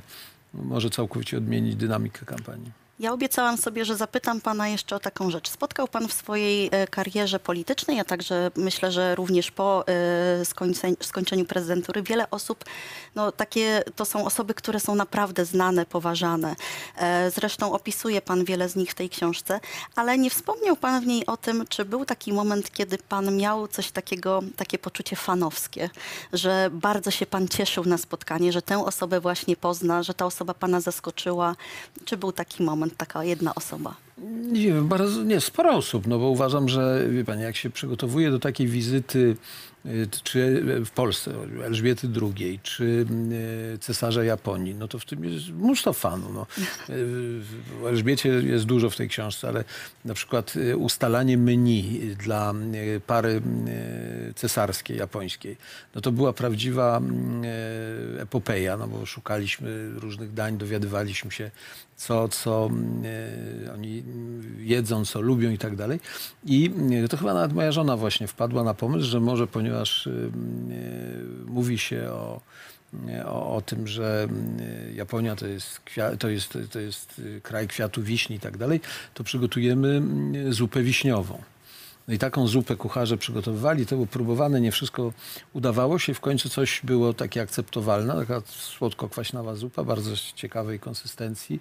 może całkowicie odmienić dynamikę kampanii. Ja obiecałam sobie, że zapytam pana jeszcze o taką rzecz. Spotkał pan w swojej e, karierze politycznej, a także myślę, że również po e, skończeniu, prezydentury wiele osób, no takie to są osoby, które są naprawdę znane, poważane. E, Zresztą opisuje pan wiele z nich w tej książce, ale nie wspomniał pan w niej o tym, czy był taki moment, kiedy pan miał coś takiego, takie poczucie fanowskie, że bardzo się pan cieszył na spotkanie, że tę osobę właśnie pozna, że ta osoba pana zaskoczyła. Czy był taki moment, taka jedna osoba? Nie wiem, bardzo, nie, sporo osób, no bo uważam, że wie pani, jak się przygotowuje do takiej wizyty, y, czy w Polsce Elżbiety II, czy y, cesarza Japonii, no to w tym jest mnóstwo fanów. No. O Elżbiecie jest dużo w tej książce, ale na przykład y, ustalanie menu dla pary cesarskiej, japońskiej, no to była prawdziwa y, epopeja, no bo szukaliśmy różnych dań, dowiadywaliśmy się, co, co y, oni jedzą, co lubią i tak dalej. I y, to chyba nawet moja żona właśnie wpadła na pomysł, że może ponieważ y, y, mówi się o, o, o tym, że Japonia to jest, to, jest, to jest kraj kwiatu wiśni i tak dalej, to przygotujemy zupę wiśniową. No i taką zupę kucharze przygotowywali, to było próbowane, nie wszystko udawało się. W końcu coś było takie akceptowalne, taka słodko-kwaśnawa zupa, bardzo ciekawej konsystencji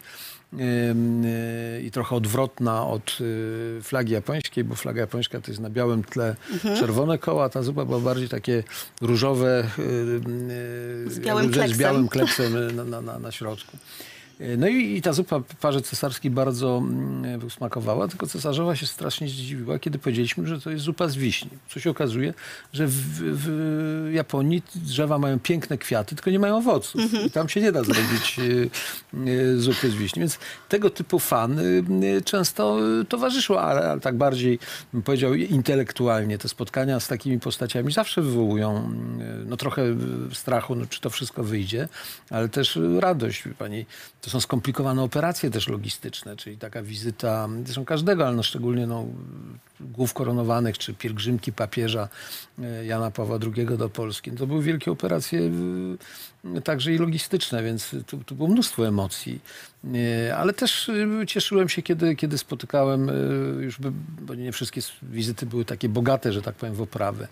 y, i trochę odwrotna od y, flagi japońskiej, bo flaga japońska to jest na białym tle czerwone koła, a ta zupa była bardziej takie różowe y, Z białym z kleksem. białym na, na, na środku. No i, i ta zupa parze cesarskiej bardzo mm, smakowała, tylko cesarzowa się strasznie zdziwiła, kiedy powiedzieliśmy, że to jest zupa z wiśni. Co się okazuje, że w, w Japonii drzewa mają piękne kwiaty, tylko nie mają owoców. I tam się nie da zrobić y, y, zupy z wiśni. Więc tego typu fan y, często towarzyszyło, ale, ale tak bardziej, bym powiedział, intelektualnie. Te spotkania z takimi postaciami zawsze wywołują no, trochę strachu, no, czy to wszystko wyjdzie, ale też radość. Pani, to są skomplikowane operacje też logistyczne, czyli taka wizyta, zresztą każdego, ale no szczególnie no, głów koronowanych, czy pielgrzymki papieża e, Jana Pawła II do Polski. To były wielkie operacje e, także i logistyczne, więc tu, tu było mnóstwo emocji. E, Ale też cieszyłem się, kiedy, kiedy spotykałem już, by, bo nie wszystkie wizyty były takie bogate, że tak powiem, w oprawę.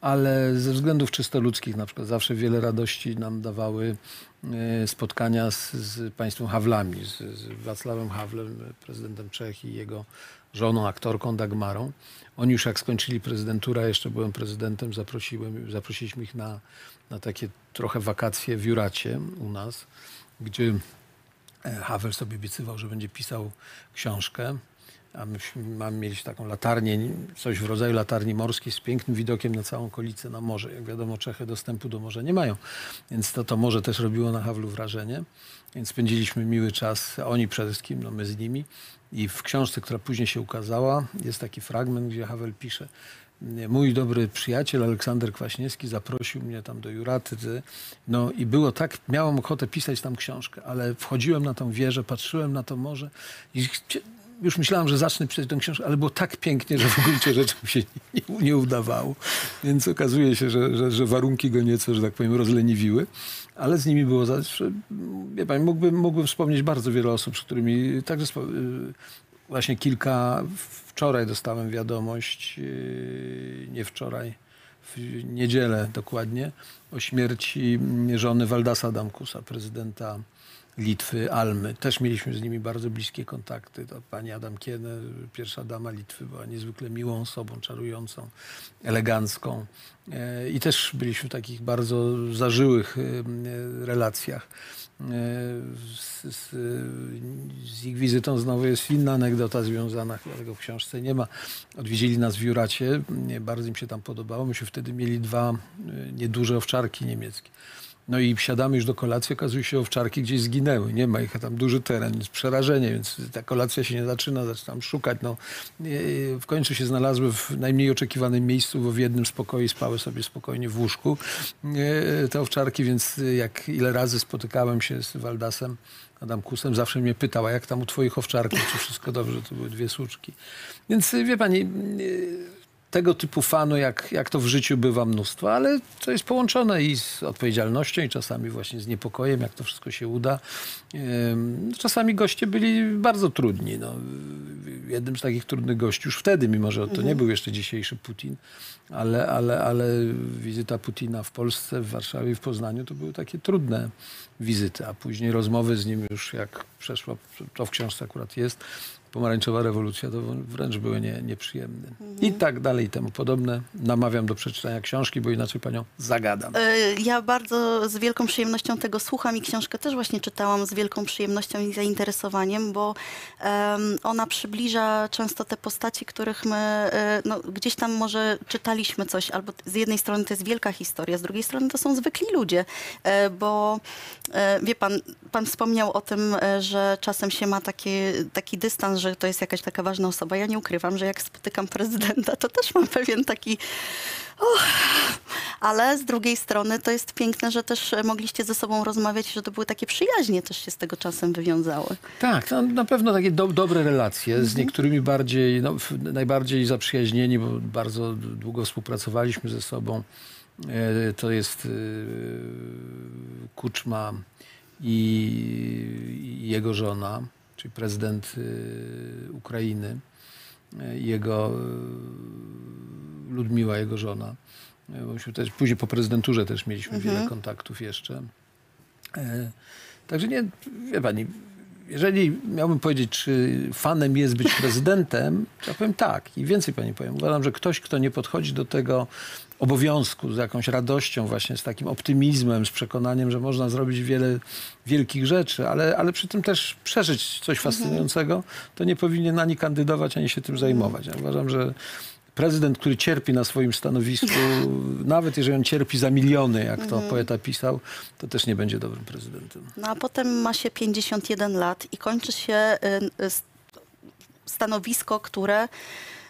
Ale ze względów czysto ludzkich, na przykład zawsze wiele radości nam dawały e, spotkania z, z państwem Hawlami, z, z Wacławem Hawlem, prezydentem Czech i jego żoną, aktorką Dagmarą. Oni już jak skończyli prezydenturę, jeszcze byłem prezydentem, zaprosiłem, zaprosiliśmy ich na, na takie trochę wakacje w Juracie u nas, gdzie e, Havel sobie obiecywał, że będzie pisał książkę. A myśmy mamy mieć taką latarnię, coś w rodzaju latarni morskiej z pięknym widokiem na całą okolicę, na morze. Jak wiadomo, Czechy dostępu do morza nie mają, więc to, to morze też robiło na Hawlu wrażenie. Więc spędziliśmy miły czas, oni przede wszystkim, no my z nimi. I w książce, która później się ukazała, jest taki fragment, gdzie Havel pisze, mój dobry przyjaciel Aleksander Kwaśniewski zaprosił mnie tam do Juraty. ty- No i było tak, miałem ochotę pisać tam książkę, ale wchodziłem na tą wieżę, patrzyłem na to morze i już myślałem, że zacznę pisać tę książkę, ale było tak pięknie, że w gruncie rzeczy mi się nie, nie udawało. Więc okazuje się, że, że, że warunki go nieco, że tak powiem, rozleniwiły. Ale z nimi było zawsze, wie pani, mógłbym, mógłbym wspomnieć bardzo wiele osób, z którymi także y, właśnie kilka, wczoraj dostałem wiadomość, yy, nie wczoraj, w niedzielę dokładnie, o śmierci żony Waldasa Adamkusa, prezydenta Litwy, Almy. Też mieliśmy z nimi bardzo bliskie kontakty. To pani Adam Kiene, pierwsza dama Litwy, była niezwykle miłą osobą, czarującą, elegancką. E, I też byliśmy w takich bardzo zażyłych e, relacjach. E, Z, z, z ich wizytą znowu jest inna anegdota związana, chyba tego w książce nie ma. Odwiedzili nas w Juracie, bardzo im się tam podobało. Myśmy wtedy mieli dwa nieduże owczarki niemieckie. No i siadamy już do kolacji, okazuje się, owczarki gdzieś zginęły. Nie ma ich, a tam duży teren, więc przerażenie, więc ta kolacja się nie zaczyna, zaczynam szukać. No, Yy, w końcu się znalazły w najmniej oczekiwanym miejscu, bo w jednym z pokoi spały sobie spokojnie w łóżku yy, te owczarki, więc jak ile razy spotykałem się z Waldasem, Adamkusem, zawsze mnie pytał, a jak tam u twoich owczarków, czy wszystko dobrze, to były dwie słuczki. Więc wie pani, yy, tego typu fanu, jak, jak to w życiu bywa mnóstwo, ale to jest połączone i z odpowiedzialnością, i czasami właśnie z niepokojem, jak to wszystko się uda. Ym, Czasami goście byli bardzo trudni. No, jednym z takich trudnych gości już wtedy, mimo że to nie był jeszcze dzisiejszy Putin, ale, ale, ale wizyta Putina w Polsce, w Warszawie i w Poznaniu to były takie trudne wizyty, a później rozmowy z nim już jak przeszła, to w książce akurat jest, pomarańczowa rewolucja, to wręcz były nie, nieprzyjemne. I tak dalej i temu podobne. Namawiam do przeczytania książki, bo inaczej panią zagadam. E, Ja bardzo z wielką przyjemnością tego słucham i książkę też właśnie czytałam z wielką przyjemnością i zainteresowaniem, bo em, ona przybliża często te postaci, których my e, no, gdzieś tam może czytaliśmy coś, albo z jednej strony to jest wielka historia, z drugiej strony to są zwykli ludzie, e, bo wie pan, pan wspomniał o tym, że czasem się ma takie, taki dystans, że to jest jakaś taka ważna osoba. Ja nie ukrywam, że jak spotykam prezydenta, to też mam pewien taki ale z drugiej strony to jest piękne, że też mogliście ze sobą rozmawiać, że to były takie przyjaźnie też się z tego czasem wywiązały. Tak, no, na pewno takie do, dobre relacje, z niektórymi bardziej, no, najbardziej zaprzyjaźnieni, bo bardzo długo współpracowaliśmy ze sobą. E, To jest e, Kuczma i jego żona, czyli prezydent e, Ukrainy. e, jego e, Ludmiła, jego żona. Myśmy też, później po prezydenturze też mieliśmy wiele kontaktów jeszcze. Także nie, wie pani, jeżeli miałbym powiedzieć, czy fanem jest być prezydentem, to ja powiem tak. I więcej pani powiem. Uważam, że ktoś, kto nie podchodzi do tego obowiązku z jakąś radością, właśnie z takim optymizmem, z przekonaniem, że można zrobić wiele wielkich rzeczy, ale, ale przy tym też przeżyć coś fascynującego, to nie powinien ani kandydować, ani się tym zajmować. Ja uważam, że prezydent, który cierpi na swoim stanowisku, (laughs) nawet jeżeli on cierpi za miliony, jak to poeta pisał, to też nie będzie dobrym prezydentem. No a potem ma się 51 lat i kończy się y, y, stanowisko, które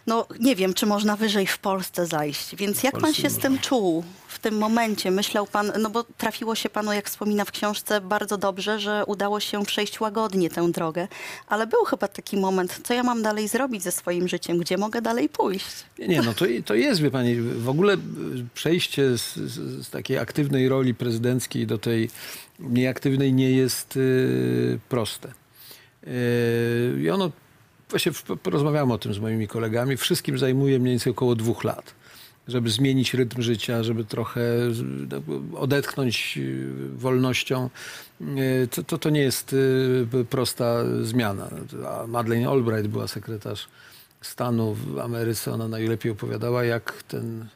no nie wiem, czy można wyżej w Polsce zajść. Więc jak pan się z tym czuł w tym momencie? Myślał pan, no bo trafiło się panu, jak wspomina w książce, bardzo dobrze, że udało się przejść łagodnie tę drogę. Ale był chyba taki moment, co ja mam dalej zrobić ze swoim życiem? Gdzie mogę dalej pójść? Nie, nie, no to, to jest, wie pani, w ogóle y, przejście z, z, z takiej aktywnej roli prezydenckiej do tej nieaktywnej nie jest y, proste. Y, I ono, właśnie porozmawiałem o tym z moimi kolegami, wszystkim zajmuje mniej więcej około dwóch lat. Żeby zmienić rytm życia, żeby trochę odetchnąć y, wolnością, y, to, to, to nie jest y, prosta zmiana. Madeleine Albright była sekretarz stanu w Ameryce, ona najlepiej opowiadała, jak ten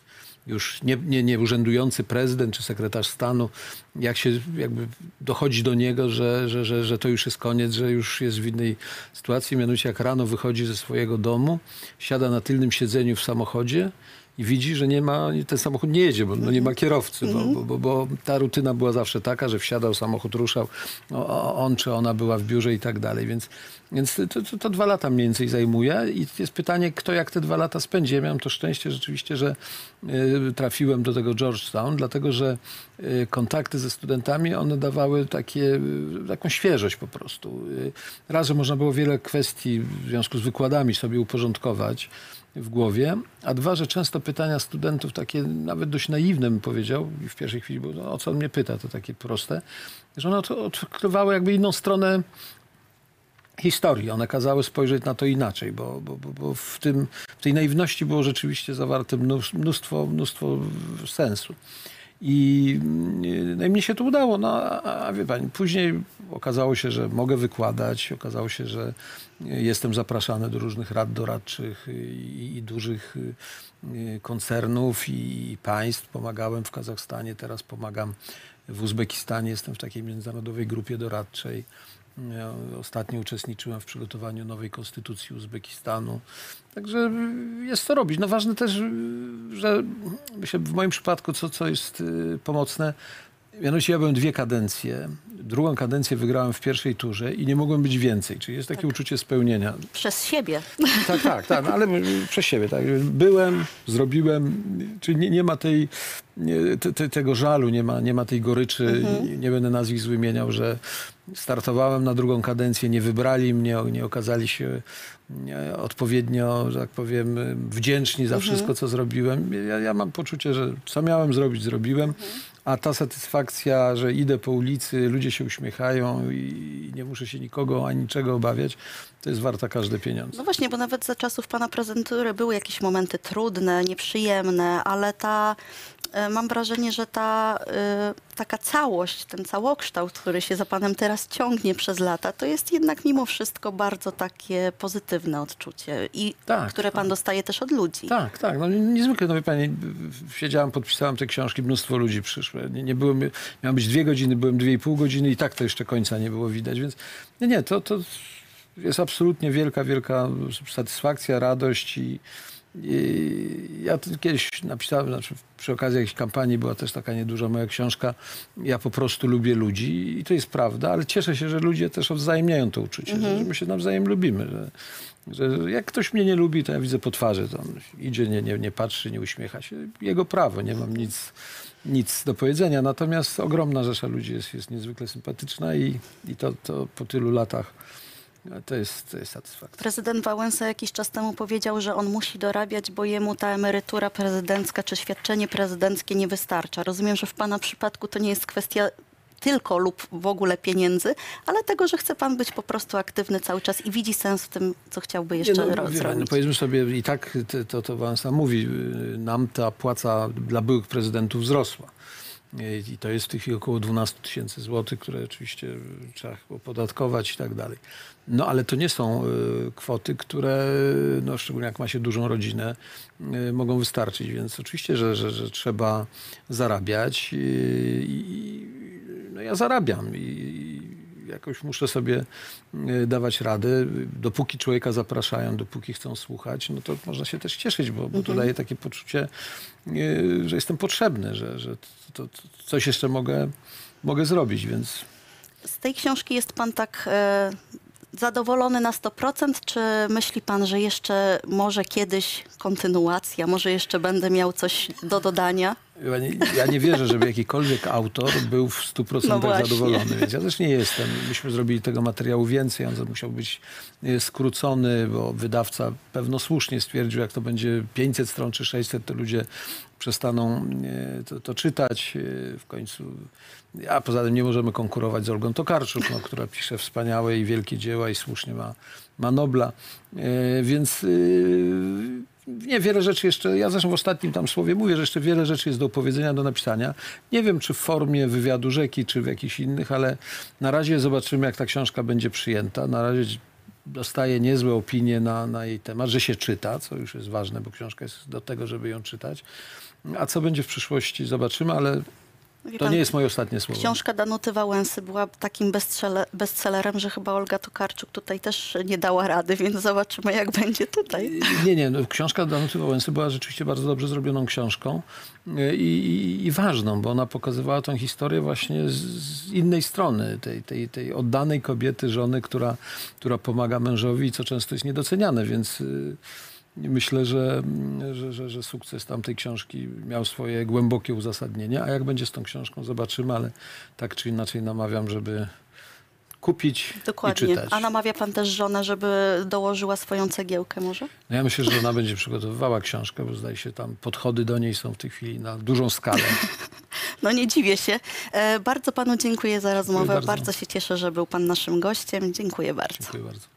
już nie, nie, nie urzędujący prezydent czy sekretarz stanu, jak się jakby dochodzi do niego, że, że, że, że to już jest koniec, że już jest w innej sytuacji. Mianowicie jak rano wychodzi ze swojego domu, siada na tylnym siedzeniu w samochodzie i widzi, że nie ma, ten samochód nie jedzie, bo no nie ma kierowcy, bo, bo, bo, bo ta rutyna była zawsze taka, że wsiadał, samochód ruszał, o- o- on czy ona była w biurze i tak dalej, więc, więc to, to, to dwa lata mniej więcej zajmuje i jest pytanie, kto jak te dwa lata spędzi. Ja miałem to szczęście rzeczywiście, że y, trafiłem do tego Georgetown, dlatego że y, kontakty ze studentami, one dawały takie, y, taką świeżość po prostu. Raz, że można było wiele kwestii w związku z wykładami sobie uporządkować, w głowie, a dwa, że często pytania studentów takie nawet dość naiwne bym powiedział w pierwszej chwili, bo no, o co on mnie pyta, to takie proste, że one odkrywały jakby inną stronę historii. One kazały spojrzeć na to inaczej, bo, bo, bo, w, tym, w tej naiwności było rzeczywiście zawarte mnóstwo, mnóstwo, sensu. I mm, no i mnie się to udało, no a, a wie pani, później okazało się, że mogę wykładać, okazało się, że jestem zapraszany do różnych rad doradczych i, i dużych y, koncernów i, i państw. Pomagałem w Kazachstanie, teraz pomagam w Uzbekistanie, jestem w takiej międzynarodowej grupie doradczej. Ja ostatnio uczestniczyłem w przygotowaniu nowej konstytucji Uzbekistanu. Także jest co robić. No ważne też, że myślę, w moim przypadku, co, co jest y, pomocne, mianowicie ja byłem dwie kadencje. Drugą kadencję wygrałem w pierwszej turze i nie mogłem być więcej. Czyli jest takie uczucie spełnienia. Przez siebie. Tak, tak, tak, no, ale przez siebie. Tak. Byłem, zrobiłem, czyli nie, nie ma tej, nie, te, te, tego żalu, nie ma, nie ma tej goryczy, nie, nie będę nazwisk wymieniał, że startowałem na drugą kadencję, nie wybrali mnie, nie okazali się odpowiednio, że tak powiem, wdzięczni za wszystko, co zrobiłem. Ja, ja mam poczucie, że co miałem zrobić, zrobiłem. A ta satysfakcja, że idę po ulicy, ludzie się uśmiechają i nie muszę się nikogo ani niczego obawiać, to jest warta każde pieniądze. No właśnie, bo nawet za czasów pana prezydentury były jakieś momenty trudne, nieprzyjemne, ale ta, e, mam wrażenie, że ta e, taka całość, ten całokształt, który się za panem teraz ciągnie przez lata, to jest jednak mimo wszystko bardzo takie pozytywne odczucie i Tak, które pan tak. dostaje też od ludzi. Tak, tak. No, niezwykle, no wie pani, siedziałem, podpisałem te książki, mnóstwo ludzi przyszło. Nie, nie byłem, miałem być dwie godziny, byłem dwie i pół godziny i tak to jeszcze końca nie było widać, więc nie, nie, to, to jest absolutnie wielka, wielka satysfakcja, radość i, i ja to kiedyś napisałem, znaczy przy okazji jakiejś kampanii była też taka nieduża moja książka, ja po prostu lubię ludzi i to jest prawda, ale cieszę się, że ludzie też odwzajemniają to uczucie, że, że my się nawzajem lubimy, że, że jak ktoś mnie nie lubi, to ja widzę po twarzy, to idzie, nie, nie, nie patrzy, nie uśmiecha się. Jego prawo, nie mam nic, nic do powiedzenia. Natomiast ogromna rzesza ludzi jest, jest niezwykle sympatyczna i, i to, to po tylu latach to jest, to jest satysfakcja. Prezydent Wałęsa jakiś czas temu powiedział, że on musi dorabiać, bo jemu ta emerytura prezydencka czy świadczenie prezydenckie nie wystarcza. Rozumiem, że w pana przypadku to nie jest kwestia tylko lub w ogóle pieniędzy, ale tego, że chce pan być po prostu aktywny cały czas i widzi sens w tym, co chciałby jeszcze Nie, ro- wie pani, zrobić. no powiedzmy sobie, i tak to, to sam mówi, y, nam ta płaca dla byłych prezydentów wzrosła. I to jest chwili około 12 tysięcy złotych, które oczywiście trzeba opodatkować i tak dalej. No ale to nie są y, kwoty, które, no, szczególnie jak ma się dużą rodzinę, y, mogą wystarczyć. Więc oczywiście, że, że, że trzeba zarabiać. I, i, no ja zarabiam i jakoś muszę sobie y, dawać radę. Dopóki człowieka zapraszają, dopóki chcą słuchać, no to można się też cieszyć, bo, bo to daje takie poczucie, y, że jestem potrzebny, że, że to, to coś jeszcze mogę, mogę zrobić, więc Z tej książki jest pan tak e, zadowolony na 100%, czy myśli pan, że jeszcze może kiedyś kontynuacja, może jeszcze będę miał coś do dodania? Ja nie, ja nie wierzę, żeby jakikolwiek autor był w 100% No właśnie. zadowolony, więc ja też nie jestem. Myśmy zrobili tego materiału więcej, on musiał być e, skrócony, bo wydawca pewno słusznie stwierdził, jak to będzie 500 stron czy 600, to ludzie przestaną e, to, to czytać e, w końcu. A poza tym nie możemy konkurować z Olgą Tokarczuk, no, która pisze wspaniałe i wielkie dzieła i słusznie ma, ma Nobla. E, Więc e, nie, wiele rzeczy jeszcze, ja zresztą w ostatnim tam słowie mówię, że jeszcze wiele rzeczy jest do opowiedzenia, do napisania. Nie wiem, czy w formie wywiadu rzeki, czy w jakichś innych, ale na razie zobaczymy, jak ta książka będzie przyjęta. Na razie dostaje niezłe opinie na, na jej temat, że się czyta, co już jest ważne, bo książka jest do tego, żeby ją czytać. A co będzie w przyszłości, zobaczymy, ale Wie to pan, nie jest moje ostatnie słowo. Książka Danuty Wałęsy była takim bestselle- bestsellerem, że chyba Olga Tokarczuk tutaj też nie dała rady, więc zobaczymy, jak będzie tutaj. Nie, nie. No, książka Danuty Wałęsy była rzeczywiście bardzo dobrze zrobioną książką y, i, i, i ważną, bo ona pokazywała tą historię właśnie z, z innej strony, tej, tej, tej oddanej kobiety, żony, która, która pomaga mężowi, co często jest niedoceniane, więc y, myślę, że, że, że, że sukces tamtej książki miał swoje głębokie uzasadnienie, a jak będzie z tą książką, zobaczymy, ale tak czy inaczej namawiam, żeby kupić i Dokładnie. czytać. A namawia pan też żonę, żeby dołożyła swoją cegiełkę może? No ja myślę, że ona będzie przygotowywała książkę, bo zdaje się tam podchody do niej są w tej chwili na dużą skalę. (laughs) No nie dziwię się. E, bardzo panu dziękuję za rozmowę. bardzo. bardzo się cieszę, że był pan naszym gościem. Dziękuję bardzo. Dziękuję bardzo.